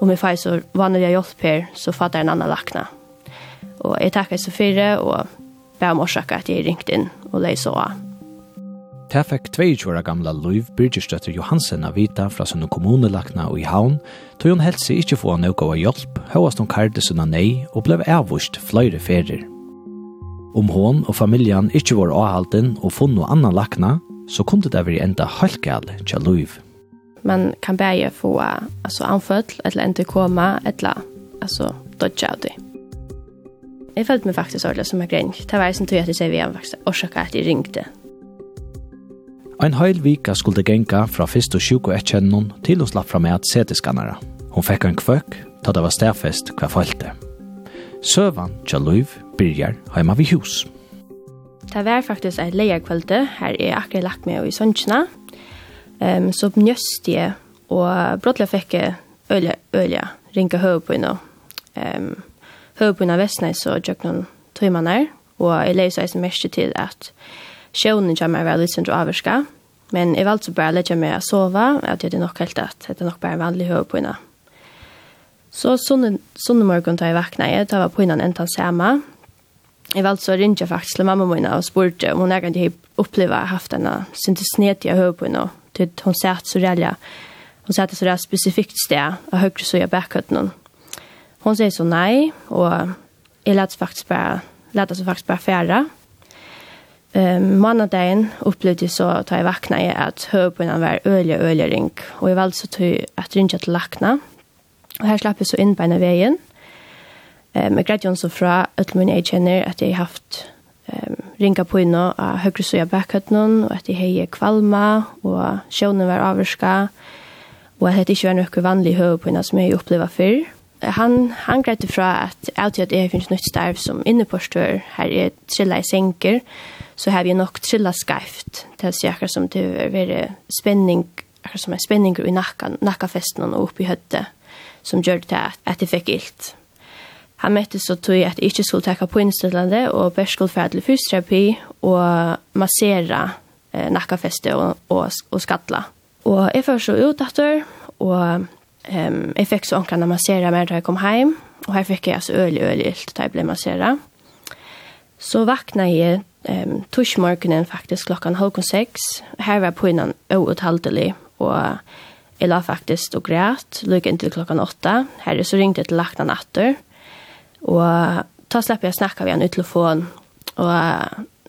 Og vi får så vanlig hjelp her, så fatter en annen lakna. Og jeg takker så fire, og ber om årsaker at jeg ringte inn og leis så av. Det fikk 22 år gamla Løyv Birgerstøtter Johansen av vita fra sånne kommunelakna og i havn, tog hun helst ikke få noe av hjelp, høyast hun karde sånne nei og ble avvurst flere ferier. Om hon og familjen ikke var avhalten og funnet noe annan lakna, så kunne det være enda halvgale til Løyv. Man kan bära få alltså anfall eller inte komma eller alltså dodge out det. Jeg følte meg faktisk ordentlig som en grein. Det var som tog at jeg sier vi har faktisk orsaka at jeg ringte. Ein heil vika skulle genka fra fyrst og sjuk og etkjennon til å slapp fra med at seteskannere. Hun fikk en kvøk, da det var stedfest hva følte. Søvan Jaluiv byrjar heima vi hus. Det var faktisk et leierkvölde, her er akkurat lagt med i Søndsjena, Um, så njøste jeg, og brottelig fikk jeg øye, øye, ringe høyepøyene. Um, høyepøyene vestene så gjør noen tøymaner, og jeg leser eisen mest til at sjøvnen kommer være litt sent å avvarske, men jeg valgte bare å legge meg å sove, at det hadde nok helt at det er nok bare en vanlig høyepøyene. Så sånne morgen tar jeg vakna jeg, tar jeg på innan enten samme. Jeg valgte så ringe faktisk til mamma min og spurte om hun egentlig har opplevd haft denne syntes ned til høyepøyene, det hon satt så rälja. Hon satt så där specifikt där och högre så jag backat någon. Hon säger så nej och jag lät faktiskt bara lät så faktiskt bara färra. Ehm måndagen upplevde så att jag vaknade att höra på en var öliga öliga ring och jag valde så till att ringa till lackna. Och här slapp jag så in på en vägen. Ehm jag grädde så fra att min agent att jag haft ehm ringa på inn av høyre søya bækhøttene, og at jeg heier kvalma, og sjøvnen var avvarska, og at det ikke var noe vanlig høy på inn som jeg oppleva før. Han, han greit fra at alltid at jeg finnes nytt starv som innepåstør, her er trilla i senker, så har vi nok trilla skarft, til å si akkurat som det er veldig spenning, akkurat som er spenninger i nakka, nakkafesten og oppi høttet, som gjør det til at, at jeg fikk ilt. Han mette så tog at jeg ikke skulle takke på innstillende, og bare skulle fære til fysioterapi og massere eh, nakkafeste og, og, og skattla. Og jeg først så ut etter, og um, jeg fikk så ånkene massere meg da jeg kom hjem, og her fikk jeg altså øl, øl, ilt da jeg ble massere. Så vakna jeg um, torsmorgenen faktisk klokken halv seks. Her var på innan uutholdelig, og jeg la faktisk og græt, lykket inntil klokken åtta. Her så ringte jeg til lakna natter, Og ta slapp jeg snakka vi han ut telefon, og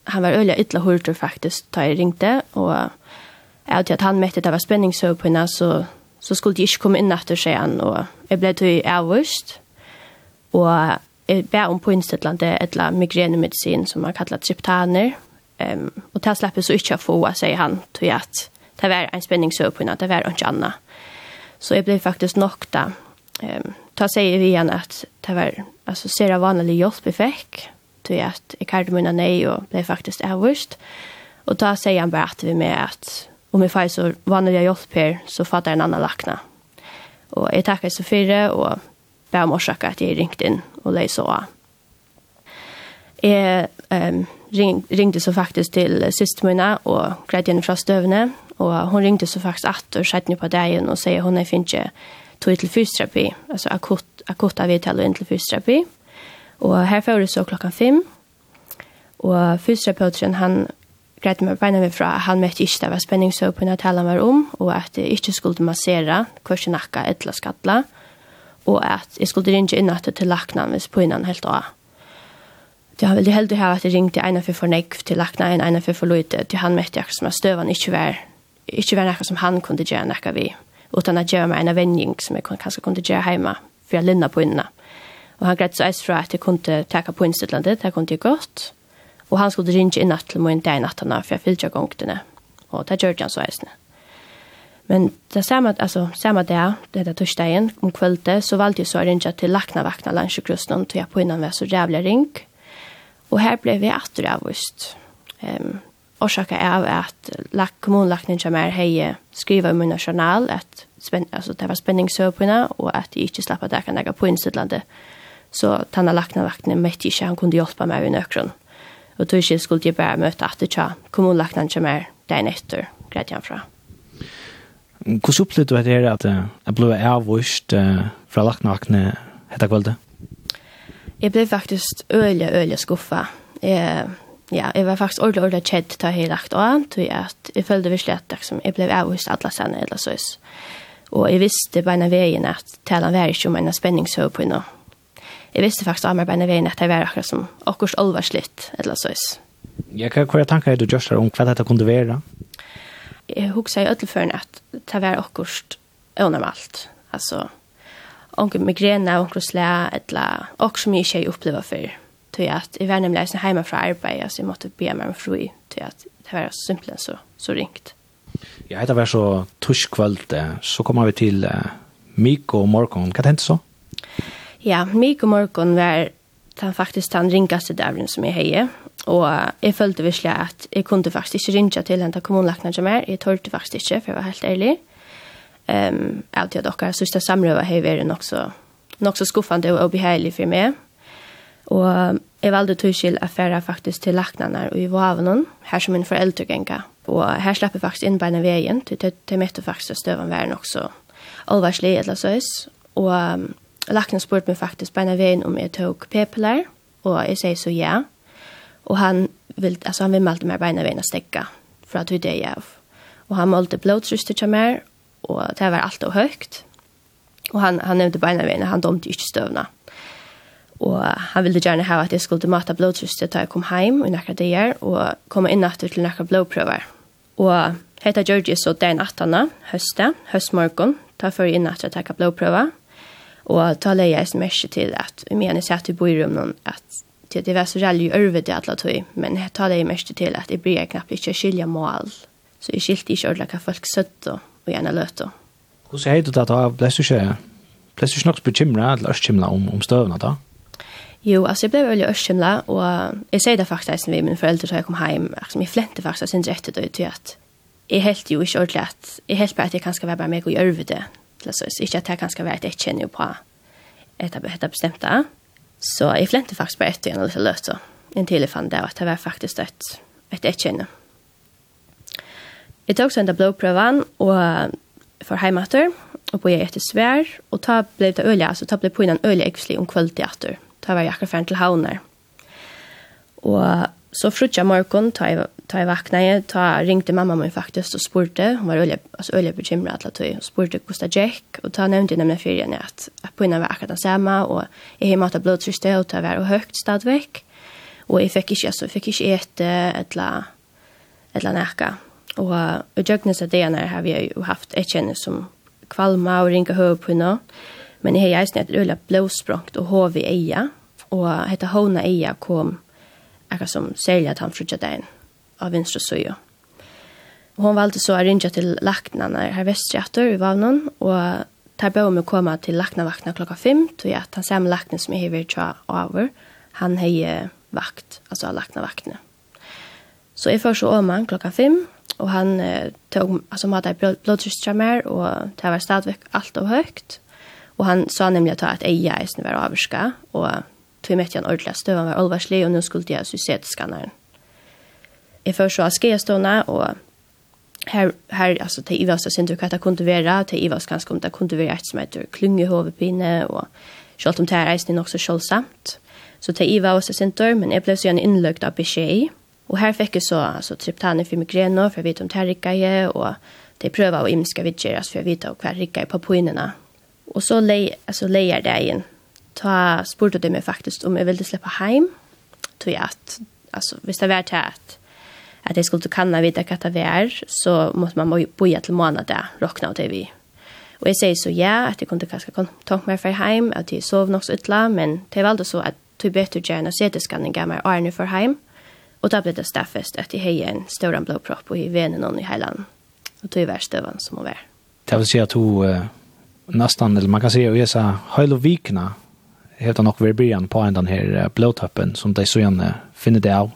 han var øyla ytla hurtur faktisk da jeg ringte, og jeg hadde at han møtte det var spenningshøy på henne, så, så skulle de ikke komme inn etter seg han, og jeg ble til avvist, og jeg ber om på innstillande etla migrenemedisin som man kallar triptaner, um, og det slapp jeg så ikke å få, sier han, til at det var en spenningshøy på henne, det var ikke annet. Så jeg ble faktisk nok da, um, ta seg vi igjen at det var alltså ser vanlig hjälp i fick till att jag kallade mina nej och blev faktiskt avvist. Och då säger han bara att vi med att om jag får så vanliga hjälp här så fattar en annan lakna. Och jag tackar så för det och ber om orsaka att jag ringt in och lägger så. Jag um, ring, ringde så faktiskt till systermina och glädde henne från stövne. Och hon ringde så faktiskt att och skett på dagen och säger hon är finche tog till fysioterapi, alltså akut akuta vedtale inn til fysioterapi. Og her får det så klokka fem. Og fysioterapeuten han greit meg beina meg fra, han møtte ikke det var spenning så på når tala meg om, og at jeg ikke skulle massera kvørse nakka eller skattla, og at jeg skulle ringe inn at til lakna hvis på innan helt av. Det har veldig heldig her at jeg ringte ena for fornegv til lakna en ena for forløyte, til han møtte jeg som er støvan ikke var, ikke var nekka som han kunne gjøre nekka vi, utan at gjøre meg en avvenning som jeg kanskje kunne gjøre heima för å linna på inna. Och han grät så eis fra att jag kunde täcka på innstillende, det kunde ju gått. Och han skulle ringe natt till mig inte i nattene, for jeg fyllte jeg gongtene. Och det gjorde han så eisne. Men det samma, alltså, samma dag, det där torsdagen, om kvöldet, så valde jag så att ringa till lackna vakna landsjøkrusten, til jag på innan var så jävla ring. Och här blev vi atter Ehm, Um, orsaka av at lak kommunlaknen som er hei skriva i munna journal at spen, altså, det var spenningssøpina og at jeg ikke slapp at jeg kan legge på innstillande. Så tanna lakna laknen møtte ikke han kunne hjelpa meg i nøkron. Og tog ikke skulle jeg bare møte at det tja kommunlaknen som er den etter, greit han fra. Hvordan opplevde du at det er at jeg ble avvist fra lakna lakne etter kvöldet? Jeg ble faktisk øyelig, øyelig skuffa. Jeg ja, jeg var faktisk ordentlig, ordentlig kjedd til å ha lagt av, til at jeg følte virkelig at liksom, jeg ble avhust alle sene eller så. Og jeg visste bare veien at talen var ikke om en spenningshøy på noe. Jeg visste faktisk av meg bare veien at jeg var akkurat som akkurat olvarslitt eller så. Ja, hva er tanker du gjør om hva dette kunne være? Jeg husker i ødelføren at det var akkurat unormalt. Altså, onkel migrena, onkel slæ, eller akkurat som jeg ikke opplever før till att i världen läsna hemma från arbetet så jag måste be mig om fri till att det var simpelt så så ringt. Ja, det var så tuschkvalt så kommer vi till Miko och Morgon. Vad hände så? Ja, Miko och Morgon var den faktiskt den ringaste dävlen som jag hejer. Och jeg følte virkelig att jag kunde faktiskt ikke ringa till henne där kommunläkaren som er. Jag torrte faktiskt inte, för jag var helt ärlig. Um, alltid att åka sista samröva har varit också, också skuffande och obehaglig för mig. Og jeg valgte tøyskill affæra faktisk til laknarnar og i Vavnån, her som min foreldre genga. Og her slapp jeg faktisk inn beina veien, til jeg møtte faktisk støvan væren også alvarslig eller søys. Og um, laknen spurte meg faktisk beina veien om jeg tok pepeler, og jeg sier så ja. Og han, vil, altså, han vill meg beina veien å stekka, for at det jeg av. Og han målte blodtryster til meg, og det var alt og høyt. Og han, han nevnte beina veien, han domte ikke støvna. Og han ville gjerne ha at jeg skulle mata blodtrystet da jeg kom heim i nekka dager, og komme inn etter til nekka blodprøver. Og heita Georgie så den 18. høste, høstmorgon, ta før inn etter å teka blodprøver. Og ta leie jeg som merke til at vi mener seg at vi bor i rummen, at til det var så rally øvrig i alle tog, men jeg tar det mest til at jeg blir knapt ikke skilja mål. Så jeg skilte ikke ordentlig hva folk søtt og gjerne løt. Hvordan er det da? Ble du ikke, ble du ikke nok bekymret eller ikke om, om støvene da? Jo, altså, jeg ble veldig öskymla og jeg sier det faktisk när mine foreldre da jeg jag kom hem liksom jag flänte faktiskt sen rett ut till at jeg helt jo ikke ordentlig at jeg helt bare at jeg kan skal være bare meg og gjøre det alltså inte att jag kanske var att jag känner på et av det bestemte. så jeg flente faktisk bare etter en liten løte, inntil jeg fant det, at där det var faktisk et, et ett känner Jag tog sen där blodprövan och för heimater og på jeg etter svær, og ta ble det øye, altså ta ble på innan øye ekvislig om kvalitet ta var jeg akkurat færen til havner. Og så frutja morgon, ta jeg, ta jeg vakna jeg, ta ringte mamma min faktisk og spurte, hun var øye, altså øye bekymret alle tog, og spurte hvordan det gikk, og ta nevnte nemlig fyrir henne at, at på var akkurat den samme, og jeg har måttet blodtryste, og ta var og høyt stadvekk, og jeg fikk ikke, altså, jeg fikk ikke ete, eller, eller nekka. Og i døgnet av det her har vi jo haft et kjenne som kvalma og ringa høy på nå. Men jeg har eisen et øyla blåsprångt og hov i eia, og hetta hona eia kom akka som særlig at han frutja den av vinstra søya. Og hon valgte så å rinja til lakna her vestreator i vavnen, og tar bøy om å komme til lakna vakna klokka fem, tog at han samme lakna som jeg hever tja over, han hei vakt, altså lakna vakna. Så jeg først så om klokka fem, og han eh, tog, altså han hadde blodtrystrammer, og det var stadigvæk alt og høyt, Og han sa nemlig at at eia eisen var avska og tog med han ordentlig støv, var alvarslig, og nu skulle jeg se skannaren. Jeg først så av skjestående, og her, her altså, til Ivas og Sintur, hva det kunne være, til Ivas ganske om det kunne være et som heter klunge hovedpine, og selv om det her eisen er. Så til Ivas og Sintur, men jeg ble så gjerne innløkt av beskjed, og her fikk jeg så altså, triptaner for migrene, for å vite om det her rikket og de prøver å imenske vidtgjøres for å vite hva rikket på poinene, Och så lej alltså lejer det igen. Ta spurte det meg faktiskt om jeg ville släppa hem. Tog jeg at, alltså hvis det var tät att jeg skulle kunna vite hva det var så måste man boja till månad där rockna och det vi. Och jag säger så ja att jeg kunde kanske ta mig för hem att jeg sov nok så illa men det var så att tog bättre gärna se det skanning gammal Arne för hem. Och då ble det staffest att jag hejde en større blodpropp och i venen og i heilan. Og tog jag värst som hon være. Det vill säga att hon nästan, eller man kan säga att jag sa hela vikna heter nog Verbian på en den här blåtappen som de så gärna finner det av.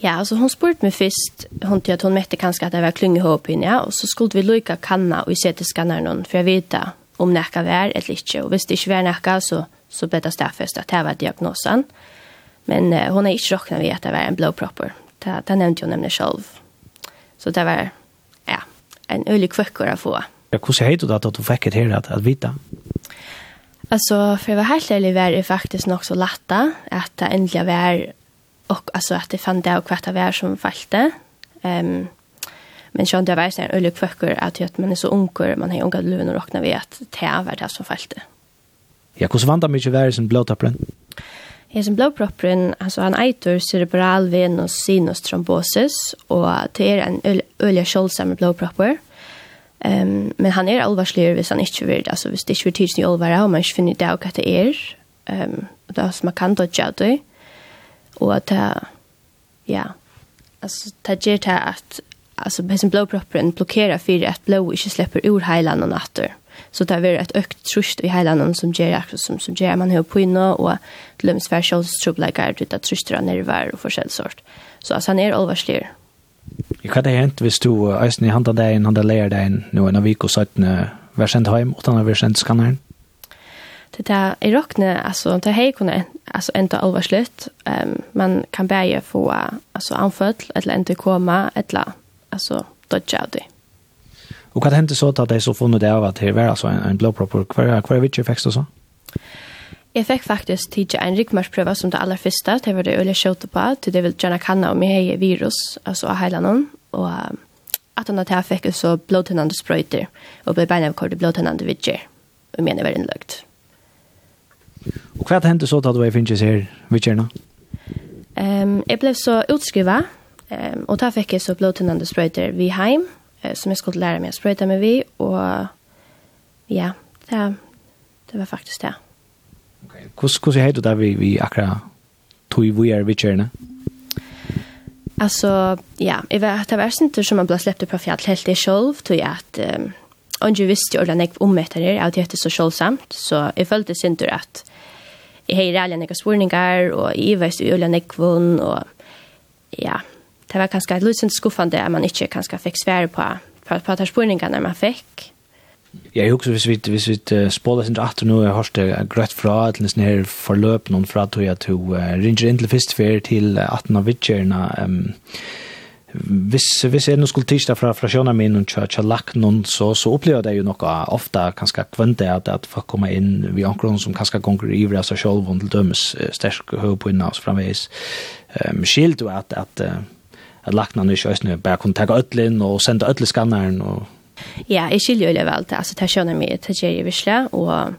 Ja, alltså hon spurt mig först, hon tyckte at hon mätte kanske att det var klunga ihop in, ja, och så skulle vi lycka kanna och se till skannaren för jag vet om näka vär eller inte, och visst det inte var näka så, så blev det staffest att det var diagnosen. Men eh, hon är inte rocknad vid att det var en blodpropper. det, det nämnde hon nämligen själv. Så det var, ja, en ölig kvöckor att få. Ja, hvordan heter det att du fick det här att, att vita. Alltså för vad helt ärligt var det faktiskt nog så lätt att det ändliga var och alltså att det fann det och kvart var som fallte. Ehm um, men sjön det var en ölig kvackor att att man är så onkel man har unga lön och räkna vid att det var det som fallte. Ja, hur vann det mycket var som blåtappren? Ja, som blodproppen, alltså han eitur cerebral venus sinus thrombosis och det är en ölle sköldsamma blåtapper. Ehm men han är allvarlig hvis han inte vill alltså hvis det inte vill tidigt i allvar och man inte finner det och att det är ehm och det som man kan då göra det. Och att ja. Alltså det ger det att alltså på sin blodproppen blockera för att blod inte släpper ur heilan och natter. Så det är ett ökt trust i heilan som ger som som ger man hur på inne och glöms för självstrubbligar utan trustra nerver och förskäll sort. Så alltså han är allvarlig Hva det hent hvis du eisen i handa deg, handa leir deg, nå en av vik og satt vær sendt heim, og den vær sendt skanneren? Det er i rockne alltså det er hei alltså inte enda alvar slutt. um, man kan bare få alltså anfødt, eller enda komma eller alltså dodge out det. Och vad hände så att det så funnet det av at det var alltså en, en blå proper kvar kvar vilket effekt så? Jeg fikk faktisk tidsi en rikmarsprøve som det aller første, det var det øyelig kjøte på, til det vil gjerne kanna om jeg har virus, altså av hele noen, og at han hadde fikk så blodtennende sprøyter, og ble beina avkort i blodtennende vidger, og mener var innløgt. Og hva hendte så da du er finnes her vidgerna? Um, jeg ble så utskrivet, um, og da fikk jeg så blodtennende sprøyter vi heim, som jeg skulle lære meg å sprøyte med vi, og ja, det, det var faktisk det. Ja hur ser det där vi, vi akra tog vi er vidtjørende? Alltså, ja, jag vet att det var inte som man blev släppt på fjäll helt det själv, tog jag att um, Och jag visste ju ordentligt om det här, att det är så självsamt, så jag följde sin tur att jag har alle nekka spårningar och jeg visste ju ordentligt nekvun, Och ja, det var ganska litt skuffande att man inte kanskje fick svär på, på, på, att at spurningar når man fikk. Jeg husker hvis vi, hvis vi spåler sin rett og nå, jeg har det grøtt fra til nesten her forløp noen fra tog jeg to uh, ringer inn til fyrstfer til 18 av vidtjørene. Um, hvis, hvis jeg nå skulle tirsdag fra, fra sjøna min og tja, tja lagt noen, så, så opplever jeg jo noe ofte kanskje kvente at, at folk kommer inn vi ankron som ganske gonger i av seg selv og til dømes sterk høy på innan oss framveis. Um, skilt jo at, at, at, at lagt noen ikke øyne bare kunne ta ødlen og sende ødleskanneren og Ja, jeg skiljer jo vel til, altså det skjønner meg til Jerry Visla, og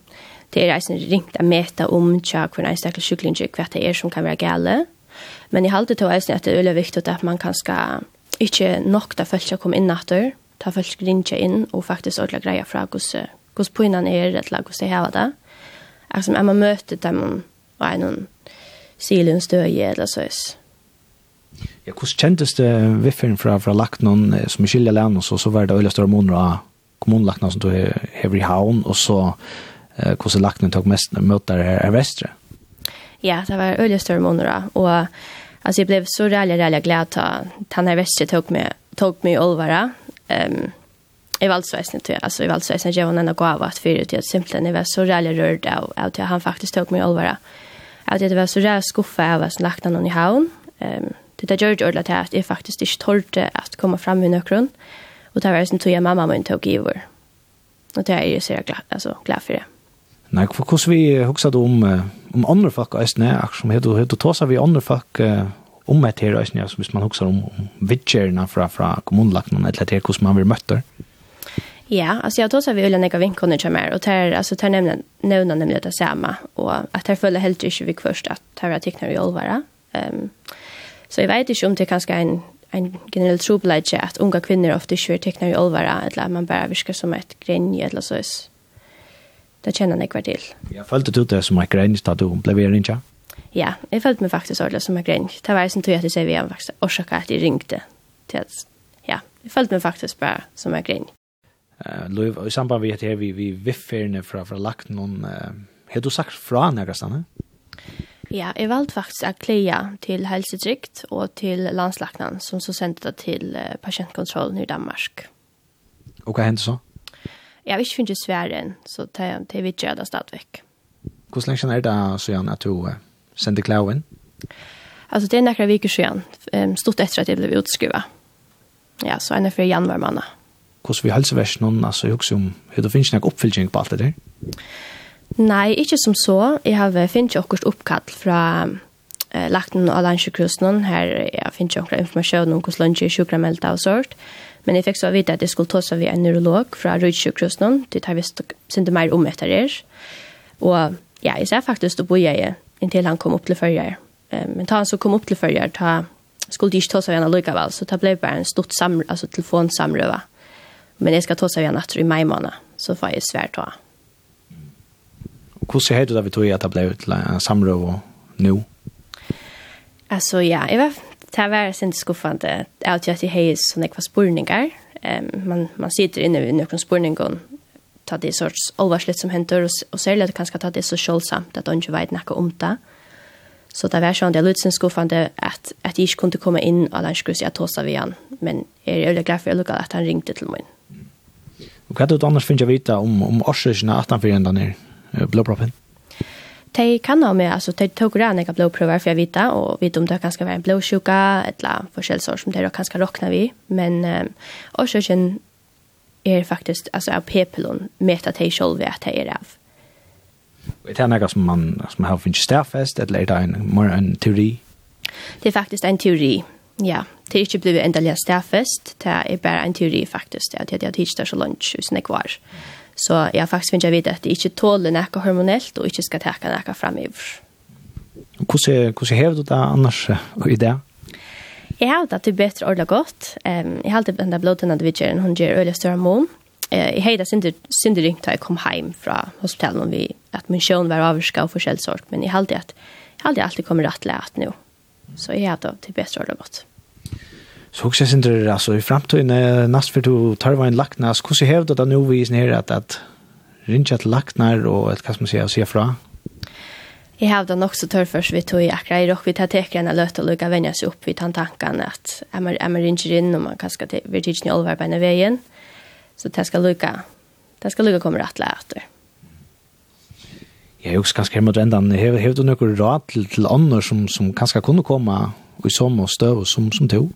det er eisen ringt å meta om tja hver en stakkel sykling hva det er som kan være gale. Men jeg halte til eisen at det er veldig viktig at man kan skal ikke nok da folk skal komme inn etter, ta folk rinja inn og faktisk ordentlig greie fra hvordan poinnan er, eller hvordan det heva det. Altså, jeg må møte dem og er noen silen støye eller sås. Ja, hvordan kjentes det viffen fra, fra Laknon, som er skilje och og så, så var det øyla større måneder av kommunlaknon som du hever i och og så eh, hvordan Laknon tok mest møter her, er vestre? Ja, det var øyla større måneder, og altså, jeg ble så rælig, rælig glad at han her vestre tok meg, tok meg i olvara. Um, jeg valgte sveisene til, altså, jeg valgte sveisene til, jeg var en gav at fyrir til, at simpelthen jeg var så rælig rørt av, at han faktisk tok meg i olvara. At det var så rælig skuffa av at han lagt noen i havn, um, det där gör det til at jeg faktisk ikke torde att komma fram i nökron. Och det var som tog jag mamma min tog i vår. Och det är ju så glad, alltså, glad för det. Nei, for hvordan vi hokset om, om andre folk, eisne, akkurat som heter, heter tåsa vi andre folk, om et her, eisne, hvis man hokset om, om vidtjerne fra, fra kommunelagnen, eller til hvordan man vil møtte. Ja, alltså jag tror så vi vill lägga vinkorna till mer och tar alltså tar nämna nämna nämligen det samma och att här följer helt inte vi först att här tecknar ju allvara. Ehm um, Så jeg vet ikke om det er kanskje en, en generell trobelage at unga kvinner ofte ikke vil tekne i olvara, eller at man bare virker som et grenje eller så. Det kjenner jeg ikke til. Jeg følte du det som et grenje da du ble ved rinja? Ja, jeg følte meg faktisk ordentlig som et grenje. Det var som tog at jeg sier vi har årsaker at jeg ringte til at, ja, jeg følte meg faktisk bare som et grenje. Uh, Løv, i samband med at vi, vi vifferne fra, fra lagt noen, uh, har du sagt fra nærkastene? Ja. Ja, jeg valgte faktisk å klea til helsetrykt og til landslagnan, som så sendte det til pasientkontrollen i Danmark. Og hva hendte så? Jeg har ikke finnet sværen, så det er vi jeg da stadigvæk. Hvor lenge er det så gjerne at du sendte klauen? Altså, det er nekker viker siden, stort etter at jeg ble utskruet. Ja, så er det for januar måned. Hvordan vi helseversen, altså, jeg husker om, hvordan finnes det noen oppfyllning på alt det der? Ja Nei, ikke som så. Jeg har finnet akkurat oppkall fra eh, lakten av landsjukhusen. Her jeg finnet ikke akkurat informasjon om hvordan lunsje er sjukremeldet og sånt. Men jeg fikk så vite at jeg skulle ta seg ved en neurolog fra Rødsjukhusen. Det tar visst synte mer om etter det. Og ja, jeg ser faktisk å bo i inntil han kom opp til førjer. Men ta han så kom opp til førjer, ta skulle de ikke ta seg ved en lykkevel, så det ble bare en stort samrøve, altså telefonsamrøve. Men jeg skal ta seg ved en natt i mai måned, så får jeg svært ta hvordan heter det vi tog at det ble til en samråd og nå? Altså, ja, jeg var, det var sent skuffende. Jeg har alltid hatt sånne kva spurningar. Um, man, man sitter inne ved noen spurningar ta det sorts allvarsligt som händer och, och särskilt att kanske ta det så självsamt att de inte vet något om det. Så det var sånn, det er litt sin skuffende at, at jeg ikke kunne komme inn, og han skulle si at hos av igjen. Men jeg er veldig glad for at han ringte til meg. Og hva er det du annars finner å vite om, om årsøkene at han for den der? blodproppen? De kan ha med, altså de tok det enn jeg blodprøver for jeg vet, og vet om det kan være en blodsjuka, eller forskjellig sår som de kan skal råkne vi, men um, årsøkjen er faktisk, altså av pepelon, med at de selv vet at de er av. Er det noe som man som har finnet stærfest, eller er det en, mer en teori? Det er faktisk en teori, ja. Det er ikke blevet endelig stærfest, det er bare en teori faktisk, det er at jeg har tidligere så langt, hvis det var. Så jeg har faktisk finnet jeg vidt at det ikke tåler noe hormonelt og ikke skal teke noe fremover. Hvordan, hvordan har du det annars i det? Jeg har det til bedre ordentlig godt. Um, jeg har alltid den der blodtene vi gjør hun gjør øyelig større mån. Uh, jeg har det synder ringt da jeg kom hjem fra hospitalet, om vi, at min sjøen var avvarska og forskjellig sort, men jeg har alltid at jeg har alltid kommer rett lett nå. Så jeg har det til bedre ordentlig godt. Så också sen det alltså i framtiden näst för du tar vad en lacknas hur så hävd det nu vis ner att att rinchat lacknar och ett kas man säger fra. Jag hävdar nog så tar först vi tog i akra i rock vi tar teker en löt och lugga vänja sig upp vid han tanken att är man är man ringer in och man kan ska till vi tidigt ni allvar på den vägen. Så det ska lucka. Det ska lucka kommer att lära Jeg er jo ganske hjemme til enda. Hever du noen råd til, til andre som, som kanskje kunne komme i som og støv som, som to?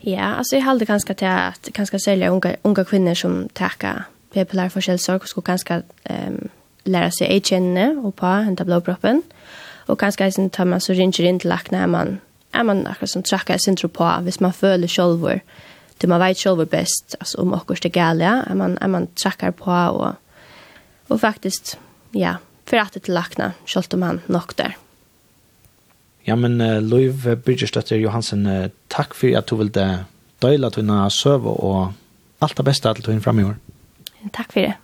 Ja, alltså jag hade ganska till att ganska sälja unga unga kvinnor som tackar popular för självsorg skulle ganska ehm um, lära sig att känna och på hända blåproppen. Och ganska sen tar man så ringer in till läkna man är man akkurat som trackar sin på hvis man føler själv det man vet själv bäst alltså om och det gäller är man är man trackar på och och faktiskt ja för att det lackna själv man nog där. Ja, men uh, Løyv Byrgestøtter Johansen, uh, takk for at du ville døyla tunna søv og alt det beste til tunna fram i år. Takk for det.